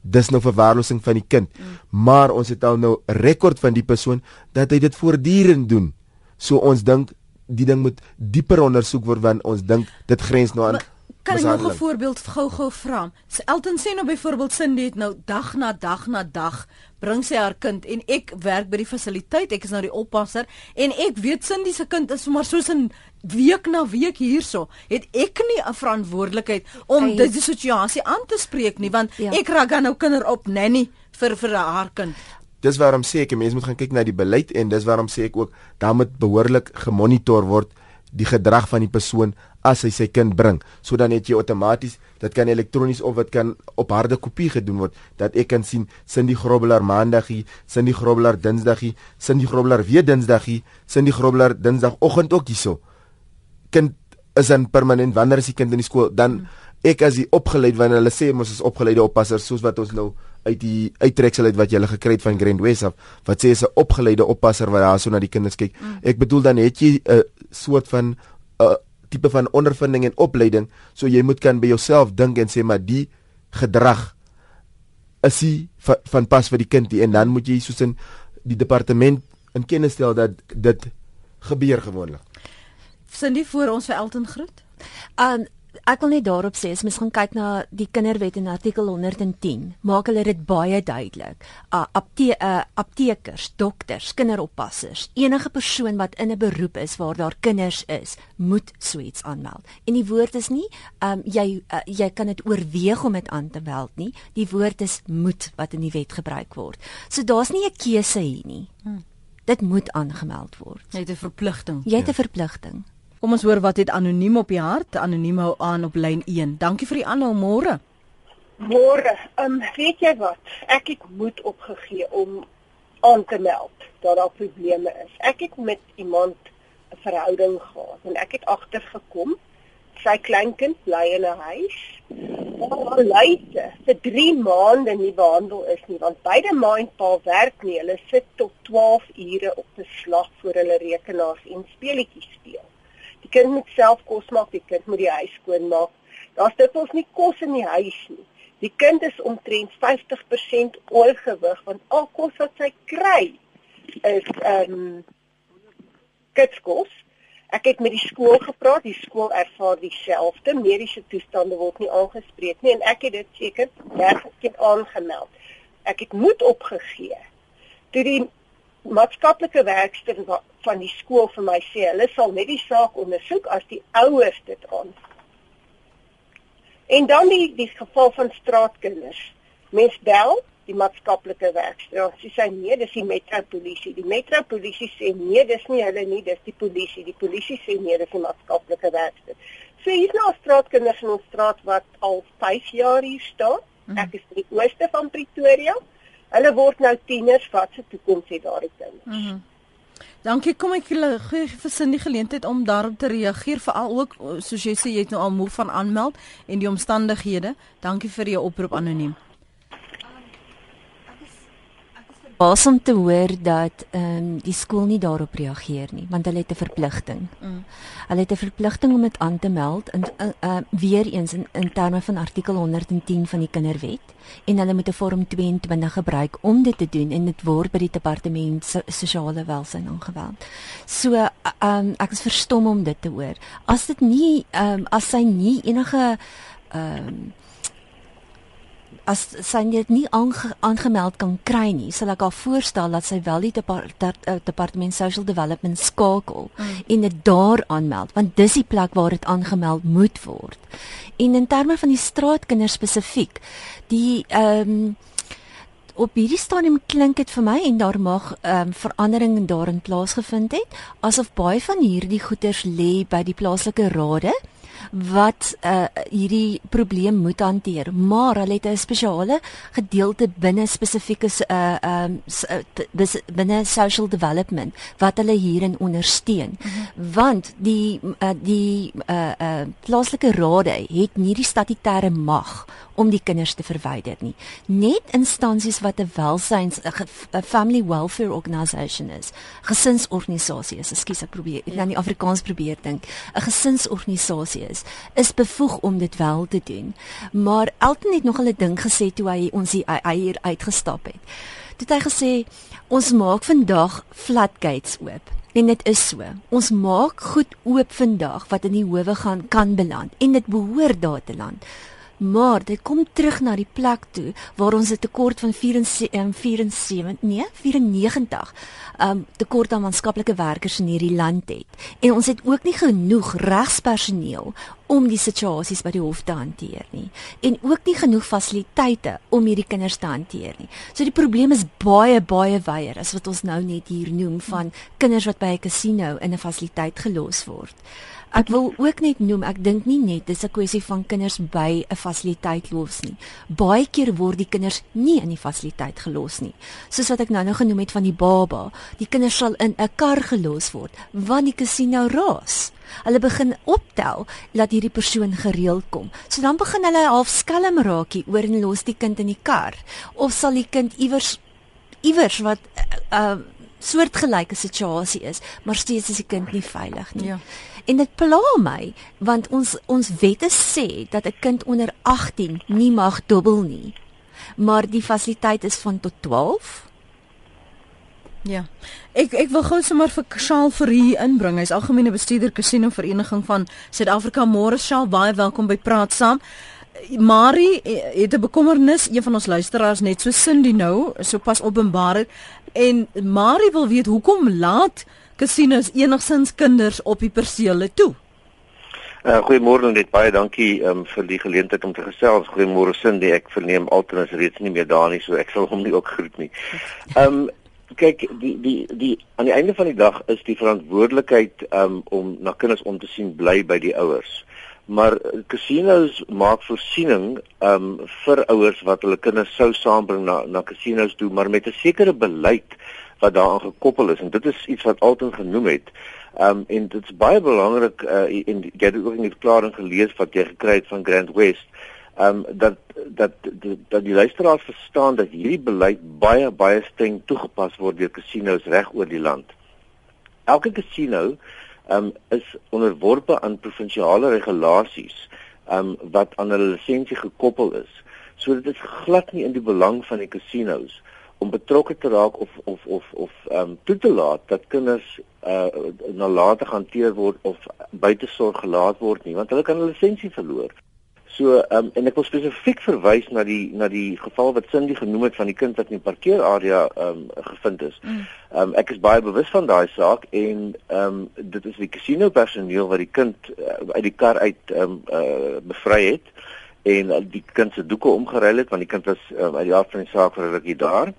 dis nou verwaarlosing van die kind. Mm. maar ons het al nou rekord van die persoon dat hy dit voortdurend doen So ons dink die ding moet dieper ondersoek word want ons dink dit grens nou aan Kan ek nog 'n voorbeeld gou-gou vra? Elton sê nou byvoorbeeld Cindy het nou dag na dag na dag bring sy haar kind en ek werk by die fasiliteit, ek is nou die oppasser en ek weet Cindy se kind is maar soos 'n week na week hierso. Het ek nie 'n verantwoordelikheid om dit die situasie aan te spreek nie want ja. ek raak dan nou kinder op nanny vir vir haar kind dis waarom sê ek mense moet gaan kyk na die beleid en dis waarom sê ek ook dan moet behoorlik gemonitor word die gedrag van die persoon as hy sy kind bring. So dan het jy outomaties dit kan elektronies of dit kan op harde kopie gedoen word dat ek kan sien Cindy Grobler maandaggie, Cindy Grobler dinsdaggie, Cindy Grobler weer dinsdaggie, Cindy Grobler dinsdagoggend ook hierso. Kind is dan permanent wanneer is die kind in die skool dan ek as die opgeleid wanneer hulle sê ons is opgeleide oppassers soos wat ons nou uit die uittreksel uit wat jy gele gekry het van Grand West af wat sê is 'n opgeleide oppasser wat daarso na die kinders kyk. Mm. Ek bedoel dan het jy 'n soort van 'n uh, tipe van ondervinding en opleiding so jy moet kan by jouself dink en sê maar die gedrag is hy van, van pas vir die kind die, en dan moet jy soos in die departement in kennis stel dat dit gebeur gewoonlik. Sindie voor ons vir Elton groet. Um ek wil net daarop sê as mens gaan kyk na die kinderwet in artikel 110, maak hulle dit baie duidelik. Uh, apte uh, aptekers, dokters, kinderoppassers, enige persoon wat in 'n beroep is waar daar kinders is, moet suits aanmeld. En die woord is nie um, jy uh, jy kan dit oorweeg om dit aan te meld nie. Die woord is moet wat in die wet gebruik word. So daar's nie 'n keuse hier nie. Hmm. Dit moet aangemeld word. Jy het 'n verpligting. Jy het 'n ja. verpligting. Kom ons hoor wat het anoniem op die hart. Anoniem hou aan op lyn 1. Dankie vir die aanhou môre. Môre. Ehm um, weet jy wat? Ek het moed opgegee om aan te meld dat daar probleme is. Ek het met iemand 'n verhouding gehad en ek het agtergekom sy kleinkind bly in 'n huis. Maar lyte vir 3 maande nie behandel is nie want beide ma en pa werk nie. Hulle sit tot 12 ure op beslag voor hulle rekenaars en speletjies speel. Die kind moet self kos maak, die kind moet die huis skoon maak. Daar's dit ons nie kos in die huis nie. Die kind is omtrent 50% oorgewig want al kos wat sy kry is ehm um, kitskos Ek het met die skool gepraat, die skool ervaar dieselfde, mediese toestande word nie aangespreek nie en ek het dit seker regtig aangemeld. Ek het moed opgegee. Toe die maatskaplike werkster van die skool vir my sê, hulle sal net die saak ondersoek as die ouers dit aan. En dan die die geval van straatkinders. Mens bel die maatskaplike werkster. Sy sê nee, dis die metropolisie. Die metropolisie sê nee, dis nie hulle nie, dis die polisie. Die polisie sê nee, dis die maatskaplike werkster. So hier's nou straatkinders in ons straat wat al 5 jaar hier staan. Mhm. Ek is in die ooste van Pretoria. Hulle word nou tieners, wat se toekoms het daardie kinders? Mm Dankie, kom ek gee vir sin die geleentheid om daarop te reageer veral ook soos jy sê jy het nou al moeg van aanmeld en die omstandighede. Dankie vir jou oproep anoniem. Was om te hoor dat ehm um, die skool nie daarop reageer nie want hulle het 'n verpligting. Mm. Hulle het 'n verpligting om dit aan te meld in uh, uh, weer eens in, in terme van artikel 110 van die Kinderwet en hulle moet 'n vorm 22 gebruik om dit te doen en dit word by die departement so, sosiale welsyn aangewend. So ehm uh, um, ek is verstom om dit te hoor. As dit nie ehm um, as sy nie enige ehm um, as sy dit nie aange, aangemeld kan kry nie, sal ek haar voorstel dat sy wel die depart, uh, departement social development skakel mm. en dit daar aanmeld want dis die plek waar dit aangemeld moet word. En in terme van die straatkinders spesifiek, die ehm um, op hierdie stadium klink dit vir my en daar mag ehm um, verandering daarin plaasgevind het asof baie van hierdie goeders lê by die plaaslike rade wat uh, hierdie probleem moet hanteer, maar hulle het 'n spesiale gedeelte binne spesifieke uh um uh, binne social development wat hulle hierin ondersteun. Mm -hmm. Want die uh, die uh uh plaaslike rade het nie die statutêre mag om die kinders te verwyder nie. Net instansies wat 'n welsyns 'n family welfare organisation is, gesinsorganisasie is, ekskuus ek probeer ja. dan die Afrikaans probeer dink, 'n gesinsorganisasie is, is bevoeg om dit wel te doen. Maar Elton het nog 'n ding gesê toe hy ons hier hier uitgestap het. Toe het hy gesê ons maak vandag floodgates oop. En dit is so. Ons maak goed oop vandag wat in die howe gaan kan beland en dit behoort daar te land maar dit kom terug na die plek toe waar ons 'n tekort van 74 nee 94 um tekort aan maatskaplike werkers in hierdie land het en ons het ook nie genoeg regspersoneel om die situasies by die hof te hanteer nie en ook nie genoeg fasiliteite om hierdie kinders te hanteer nie. So die probleem is baie baie wyer as wat ons nou net hier noem van kinders wat by 'n casino in 'n fasiliteit gelos word. Ek wil ook net noem, ek dink nie net dis 'n kwessie van kinders by 'n fasiliteit los nie. Baie keer word die kinders nie in die fasiliteit gelos nie. Soos wat ek nou nou genoem het van die baba, die kinders sal in 'n kar gelos word want die casino raas. Hulle begin optel dat hierdie persoon gereeld kom. So dan begin hulle half skelm raakie oor en los die kind in die kar of sal die kind iewers iewers wat uh soortgelyke situasie is, maar steeds is die kind nie veilig nie. Ja. En dit pla my want ons ons wette sê dat 'n kind onder 18 nie mag dubbel nie. Maar die fasiliteit is van tot 12. Ja. Ek ek wil gou sommer vir Shaal vir hier inbring. Hy's algemene bestuurder Casino Vereniging van Suid-Afrika. Môre Shaal, baie welkom by Praat Saam. Marie het 'n bekommernis, een van ons luisteraars net so Cindy nou, so pas openbaar het en Marie wil weet hoekom laat kasinos enigsins kinders op die persele toe. Uh, goeiemôre net baie dankie um, vir die geleentheid om te gesels. Goeiemôre Cindy, ek verneem Alton is reeds nie meer daar nie, so ek sal hom nie ook groet nie. Ehm um, kyk, die die die aan die einde van die dag is die verantwoordelikheid um, om na kinders om te sien bly by die ouers. Maar casinos maak voorsiening um, vir ouers wat hulle kinders sou saambring na na casinos toe, maar met 'n sekere beleid wat daaraan gekoppel is en dit is iets wat Alton genoem het. Um, en dit is baie belangrik uh, en jy het ook in die verklaring gelees wat jy gekry het van Grand West um, dat dat dat die luisteraars verstaan dat hierdie beleid baie baie streng toegepas word deur casinos reg oor die land. Elke casino um, is onderworpe aan provinsiale regulasies um, wat aan hulle lisensie gekoppel is. So dit is glad nie in die belang van die casinos om betrokke te raak of of of of ehm um, toe te laat dat kinders uh nalatig hanteer word of buite sorg gelaat word nie want hulle kan hulle lisensie verloor. So ehm um, en ek wil spesifiek verwys na die na die geval wat Cindy genoem het van die kind wat in die parkeerarea ehm um, gevind is. Mm. Ehm um, ek is baie bewus van daai saak en ehm um, dit is die casino personeel wat die kind uh, uit die kar uit ehm um, uh bevry het en uh, die kind se doeke omgeruil het want die kind was uh, uit die aard van die saak vir 'n rukkie daar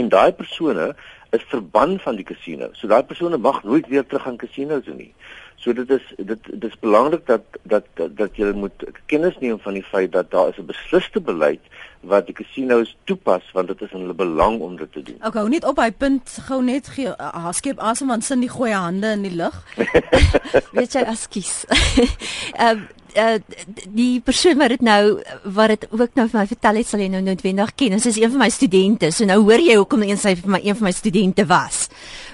en daai persone is verban van die casino. So daai persone mag nooit weer terug aan casinos toe nie. So dit is dit dit is belangrik dat dat dat, dat jy moet kennis neem van die feit dat daar is 'n beslisste beleid wat die casinos toepas want dit is in hulle belang om dit te doen. Ek hou net op hy punt gou net gee uh, skep asem want sin die goeie hande in die lug. Weet jy askies. Ehm uh, die persoon wat dit nou wat dit ook nou vir my vertel het sal jy nou noodwendig ken. Dit is een van my studente. So nou hoor jy hoekom een sy vir my een van my studente was.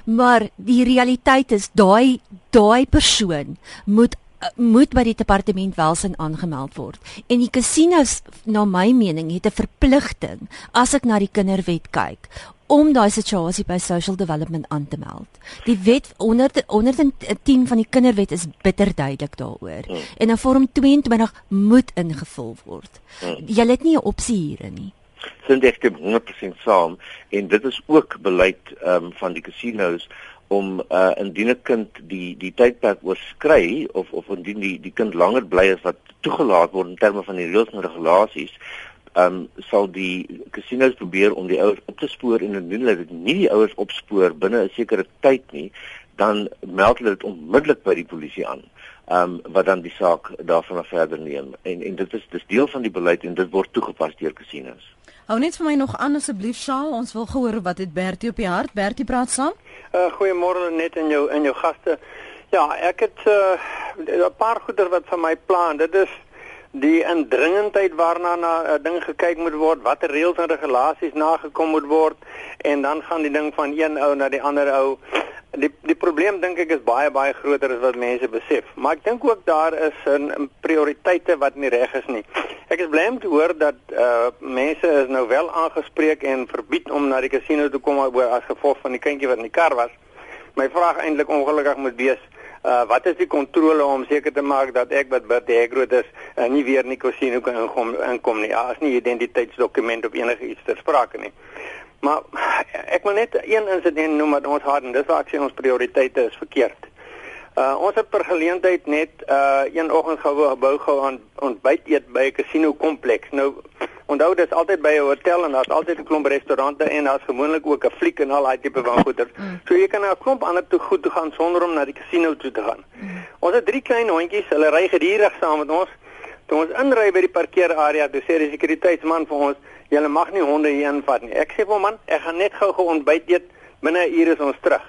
Maar die realiteit is daai daai persoon moet moet by die departement welsyn aangemeld word. En die casinos na my mening het 'n verpligting as ek na die kinderwet kyk om daai situasie by social development aan te meld. Die wet onder 110 van die kinderwet is bitter duidelik daaroor. Hmm. En in vorm 22 moet ingevul word. Hmm. Jy het nie 'n opsie hierin nie. Sien ek dit 100% saam en dit is ook beleid um, van die casinos om uh indien 'n kind die die tydperk oorskry of of indien die die kind langer bly as wat toegelaat word in terme van die reëls en regulasies ehm um, sal die casinos probeer om die ouers op te spoor en indien hulle dit nie die ouers opspoor binne 'n sekere tyd nie, dan meld hulle dit onmiddellik by die polisie aan. Ehm um, wat dan die saak daarvan af verder neem. En en dit is dis deel van die beleid en dit word toegepas deur casinos. Hou net vir my nog aan asseblief Shaal, ons wil gehoor wat het Bertie op die hart. Bertie praat saam. Uh goeiemôre net in jou in jou gaste. Ja, ek het uh 'n paar goeder wat van my plan. Dit is die indringendheid waarna na 'n uh, ding gekyk moet word, watter reëls en regulasies nagekom moet word en dan gaan die ding van een ou na die ander ou. Die die probleem dink ek is baie baie groter as wat mense besef. Maar ek dink ook daar is 'n prioriteite wat nie reg is nie. Ek is bly om te hoor dat uh mense is nou wel aangespreek en verbied om na die casino toe kom as gevolg van die kindjie wat in die kar was. My vraag eintlik ongelukkig moet wees Uh wat is die kontrole om seker te maak dat ek wat Bert Hegroot is uh, nie weer in die casino kan inkom inkom nie. Ja, as nie identiteitsdokument of enige iets ter sprake nie. Maar ek wil net een insident noem wat ons en dis waar ek sê ons prioriteite is verkeerd. Uh ons het per geleentheid net uh een oggend gebou gehou aan ontbyt eet by 'n casino kompleks. Nou Onthou dit is altyd by 'n hotel en daar's altyd 'n klomp restaurante en daar's gewoonlik ook 'n fliek en al daai tipe van goeder. Mm. So jy kan na 'n klomp ander toe goed toe gaan sonder om na die casino toe te gaan. Mm. Ons het drie klein hondjies, hulle ry gedurig saam met ons. Toe ons inry by die parkeerarea, toe sê die sekuriteitsman vir ons, "Julle mag nie honde hier invat nie." Ek sê vir hom, "Man, ek gaan net gou-gou ontbyt eet, binne 'n uur is ons terug."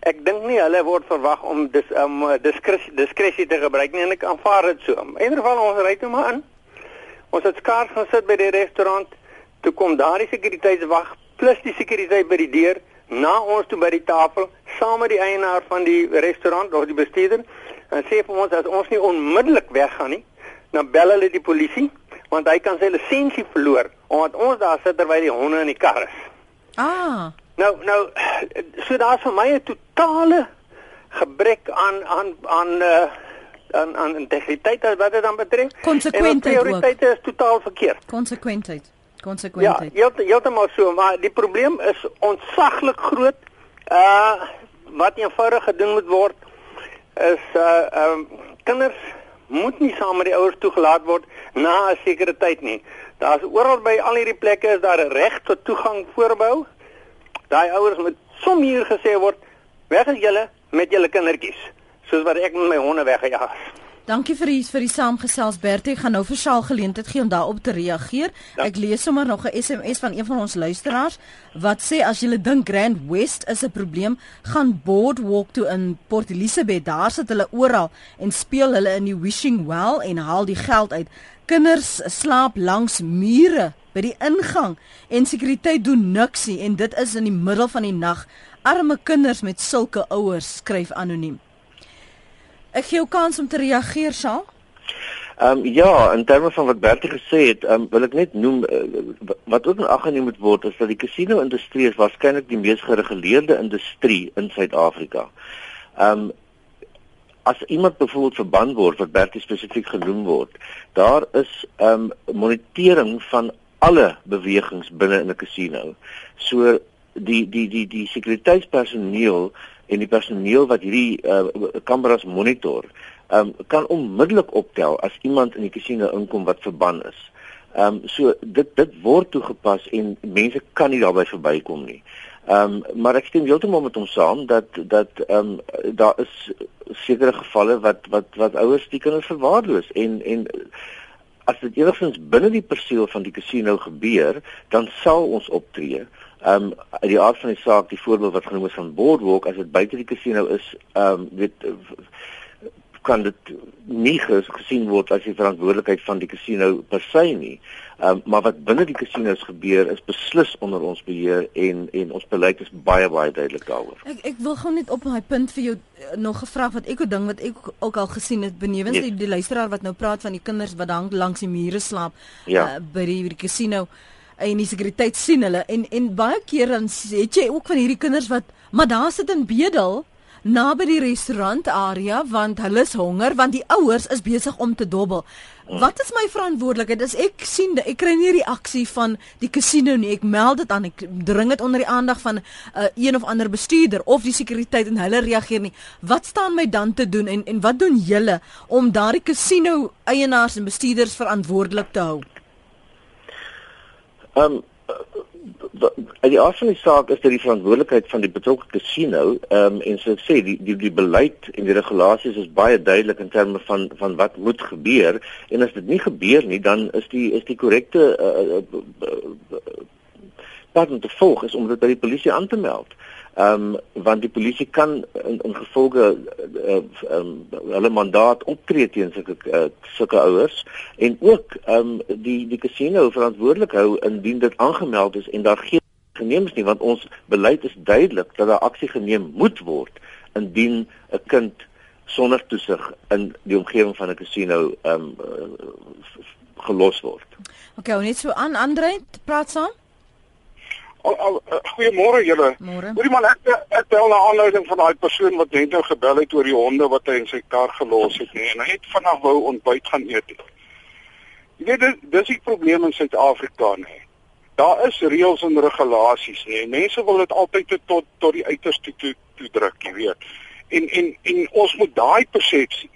Ek dink nie hulle word verwag om dis om um, diskresie diskresie te gebruik nie en ek aanvaar dit so. In ieder geval ons ry toe maar in. Ons het skaars gaan sit by die restaurant. Toe kom daardie sekuriteitswag plus die sekuriteit by die deur na ons toe by die tafel saam met die eienaar van die restaurant of die bestuurder en sê vir ons as ons nie onmiddellik weggaan nie, dan bel hulle die polisie want hy kan sy lisensie verloor omdat ons daar sit terwyl die honde in die kar is. Ah. Nou nou so daar's vir my 'n totale gebrek aan aan aan uh aan aan integriteit wat dit dan betref. Konsekwentheid. Prioriteite is totaal verkeerd. Konsekwentheid. Konsekwentheid. Ja, heeltemal so, maar die probleem is ontsaglik groot. Uh wat eenvoudig gedoen moet word is uh um kinders moet nie saam met die ouers toegelaat word na 'n sekere tyd nie. Daar's oral by al hierdie plekke is daar 'n reg tot toegang voorbehou. Daai ouers moet sommer gesê word, weg is julle met julle kindertjies soos wat ek met my honde weggejaag het. Dankie vir die vir die saamgesels Bertie. Ek gaan nou vir Shaal geleentheid gee om daarop te reageer. Ja. Ek lees sommer nog 'n SMS van een van ons luisteraars wat sê as jy dink Grand West is 'n probleem, gaan Boardwalk toe in Port Elizabeth. Daar sit hulle oral en speel hulle in die Wishing Well en haal die geld uit. Kinders slaap langs mure by die ingang en sekuriteit doen niksie en dit is in die middel van die nag. Arme kinders met sulke ouers skryf anoniem. Ek gee jou kans om te reageer, Sha. Ehm um, ja, in terme van wat Bertie gesê het, ehm um, wil ek net noem uh, wat ook in ag geneem moet word is dat die casino-industrie is waarskynlik die mees gereguleerde industrie in Suid-Afrika. Ehm um, as iemand byvoorbeeld verban word wat Bertie spesifiek genoem word, daar is ehm um, monitering van alle bewegings binne in 'n casino. So die die die die sekuriteitspersoneel en die personeel wat hierdie uh, kameras monitor, um, kan onmiddellik optel as iemand in die kasino inkom wat verban is. Ehm um, so dit dit word toegepas en mense kan nie daarby verbykom nie. Ehm um, maar ek stem heeltemal met hom saam dat dat ehm um, daar is sekere gevalle wat wat wat ouers die kinders verwaarloos en en as dit enigstens binne die perseel van die kasino gebeur, dan sal ons optree. Ehm um, uit die aard van die saak, die voorbeeld wat genoem is van Boardwalk, as dit buite die casino is, ehm um, weet kan dit nie gesien word as die verantwoordelikheid van die casino per se nie. Ehm um, maar wat binne die casinos gebeur is beslis onder ons beheer en en ons beleid is baie baie duidelik daaroor. Ek ek wil gou net op my punt vir jou uh, nog gevra wat ek ook ding wat ek ook al gesien het benewens yes. die, die luisteraar wat nou praat van die kinders wat dan langs die mure slaap ja. uh, by die, die casino en die sekuriteit sien hulle en en baie keer dan het jy ook van hierdie kinders wat maar daar sit in bedel naby die restaurant area want hulle is honger want die ouers is besig om te dobbel. Wat is my verantwoordelikheid as ek sien ek kry nie reaksie van die casino nie. Ek meld dit aan. Ek dring dit onder die aandag van 'n uh, een of ander bestuurder of die sekuriteit en hulle reageer nie. Wat staan my dan te doen en en wat doen julle om daardie casino eienaars en bestuurders verantwoordelik te hou? Ehm um, uit die aard van die saak is dit die verantwoordelikheid van die betrokke casino ehm um, en so ek sê die die die beleid en die regulasies is baie duidelik in terme van van wat moet gebeur en as dit nie gebeur nie dan is die is die korrekte uh, uh, pad om te volg is om dit by die polisie aan te meld. Ehm um, want die polisie kan in, in gevolge uh, um, hulle mandaat optree teen sulke uh, sulke ouers en ook ehm um, die die casino verantwoordelik hou indien dit aangemeld is en daar geen geneem is nie want ons beleid is duidelik dat daar aksie geneem moet word indien 'n kind sonder toesig in die omgewing van 'n casino ehm um, gelos word. Okay, net so aan Andre, praat saam. Eh, goeiemôre julle. Hoorie man, ek ek bel na aanleiding van daai persoon wat net nou gebel het oor die honde wat hy in sy kar gelos het nie en hy het vanaf wou ontbyt gaan eet. Jy weet dis dis die probleem in Suid-Afrika nie. Daar is reëls en regulasies nie. Mense wil dit altyd tot tot die uiterste toe toe druk, jy weet. En en en ons moet daai persepsie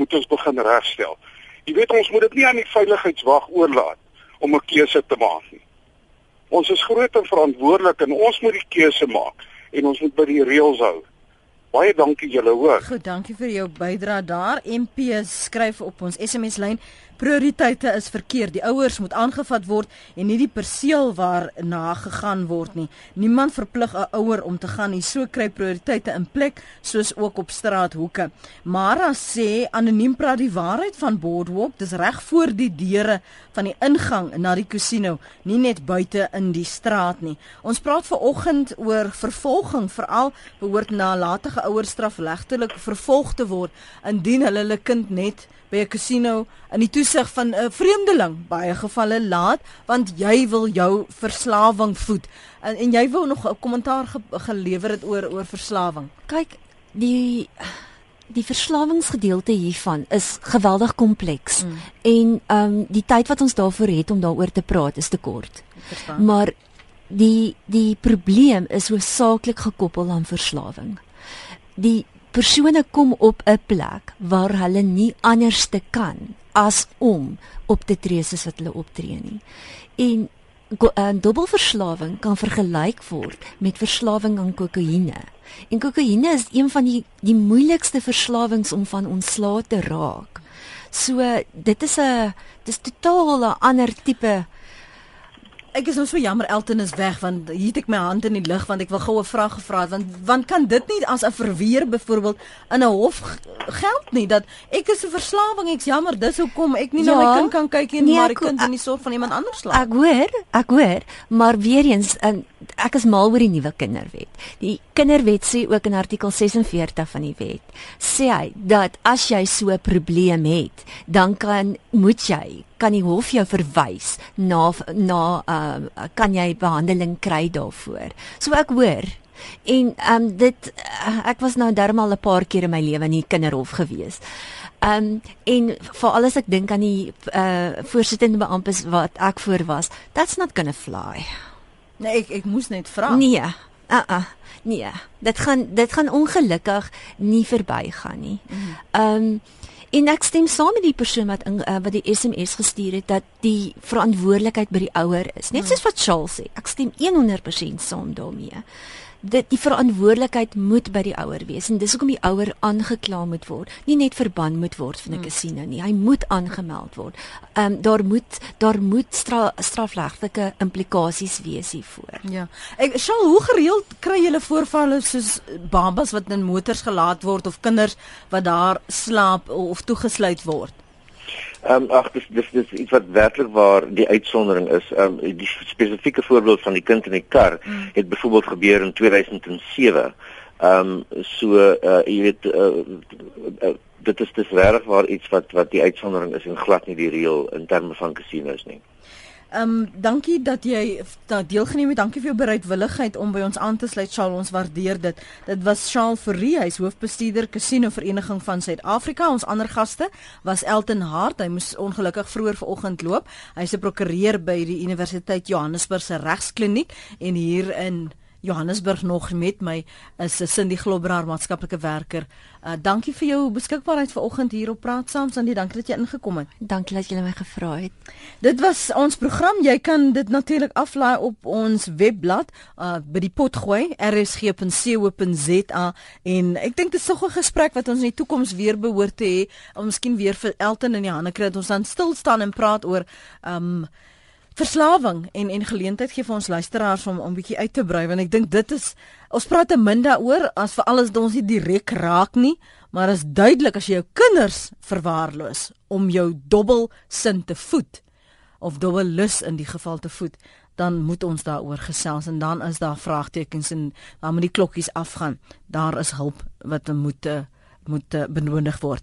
moet ons begin regstel. Jy weet ons moet dit nie aan die veiligheidswag oorlaat om 'n keuse te maak nie. Ons is groot en verantwoordelik en ons moet die keuse maak en ons moet by die reëls hou. Baie dankie julle hoor. Goed, dankie vir jou bydrae daar. MP skryf op ons SMS lyn Prioriteite is verkeerd. Die ouers moet aangevat word en nie die perseel waar na gegaan word nie. Niemand verplig 'n ouer om te gaan nie. So kry prioriteite in plek soos ook op straathoeke. Mara sê anoniem praat die waarheid van Boardwalk. Dis reg voor die deure van die ingang na die casino, nie net buite in die straat nie. Ons praat ver oggend oor vervolging, veral behoort nalatige ouers strafregtelik vervolg te word indien hulle hulle kind net by 'n casino in die toesig van 'n vreemdeling. Baie gevalle laat want jy wil jou verslawing voed. En, en jy wou nog 'n kommentaar ge, gelewer het oor oor verslawing kyk die die verslawingsgedeelte hiervan is geweldig kompleks. Mm. en ehm um, die tyd wat ons daarvoor het om daaroor te praat is te kort. Maar die die probleem is hoofsaaklik gekoppel aan verslawing die persone kom op 'n plek waar hulle nie anders te kan as om op te tree soos wat hulle optree nie. En uh, dubbelverslawing kan vergelyk word met verslawing aan kokaine. En kokaine is een van die die moeilikste verslawings om van ontslae te raak. So dit is 'n dis totaal 'n ander tipe Ek is nou so jammer Elton is weg want hier het ek my hand in die lug want ek wil gou 'n vraag gevra het want want kan dit nie as 'n verweer byvoorbeeld in 'n hof geld nie dat ek is 'n verslawing ek's jammer dis hoekom ek nie ja, na my kind kan kyk en nee, maar die kind in die sorg van iemand anders slaap. Ek hoor, ek hoor, maar weer eens in ek is mal oor die nuwe kinderwet. Die kinderwet sê ook in artikel 46 van die wet sê hy dat as jy so 'n probleem het, dan kan moet jy kan die hof jou verwys na na uh, kan jy behandeling kry daarvoor. So ek hoor en ehm um, dit uh, ek was nou darmal 'n paar keer in my lewe in die kinderhof gewees. Ehm um, en vir alles ek dink aan die uh voorsittende beamptes wat ek voor was, that's not to fly. Nee, ek ek moes net vra. Nee. Uh uh. Nee. Dit gaan dit gaan ongelukkig nie verbygaan nie. Ehm mm. um, En ek stem saam met die persoon wat in, uh, wat die SMS gestuur het dat die verantwoordelikheid by die ouer is. Net soos wat Charles sê, ek stem 100% saam daarmee dit die verantwoordelikheid moet by die ouer wees. En dis hoekom die ouer aangekla moet word. Nie net verban moet word van 'n hmm. kasino nie. Hy moet aangemeld word. Ehm um, daar moet daar moet stra, strafregtelike implikasies wees hiervoor. Ja. Ek sal hoe gereeld kry julle voorvalle soos babas wat in motors gelaat word of kinders wat daar slaap of toegesluit word Ehm um, ag dis dis dis iets wat werklik waar die uitsondering is. Ehm um, die spesifieke voorbeeld van die kind in die kar mm. het byvoorbeeld gebeur in 2007. Ehm um, so uh jy weet uh, uh, dit is dis regtig waar iets wat wat die uitsondering is en glad nie die reël in terme van casinos nie. Ehm um, dankie dat jy dat deelgeneem het. Dankie vir jou bereidwilligheid om by ons aan te sluit. Charles, ons waardeer dit. Dit was Charles Fourie, hy's hoofbestuurder Casino Vereniging van Suid-Afrika. Ons ander gaste was Elton Hart. Hy moes ongelukkig vroeër vanoggend loop. Hy's 'n prokureur by die Universiteit Johannesburg se regskliniek en hier in Johannesburg nog met my is Cindy Globbraar maatskaplike werker. Uh, dankie vir jou beskikbaarheid vanoggend hier op Praat Saam. Cindy, dankie dat jy ingekom het. Dankie dat jy my gevra het. Dit was ons program. Jy kan dit natuurlik aflaai op ons webblad uh, by die pot gooi rsg.co.za en ek dink dit is nog 'n gesprek wat ons in die toekoms weer behoort te hê miskien weer vir Elton in die hande kry dat ons dan stil staan en praat oor um verslawing en en geleentheid gee vir ons luisteraars om om 'n bietjie uit te brei want ek dink dit is ons praat te min daaroor as vir alles ons nie direk raak nie maar is duidelik as jy jou kinders verwaarloos om jou dobbel sin te voed of dobbel lus in die geval te voed dan moet ons daaroor gesels en dan is daar vraagtekens en dan moet die klokkies afgaan. Daar is hulp wat moet moet benodig word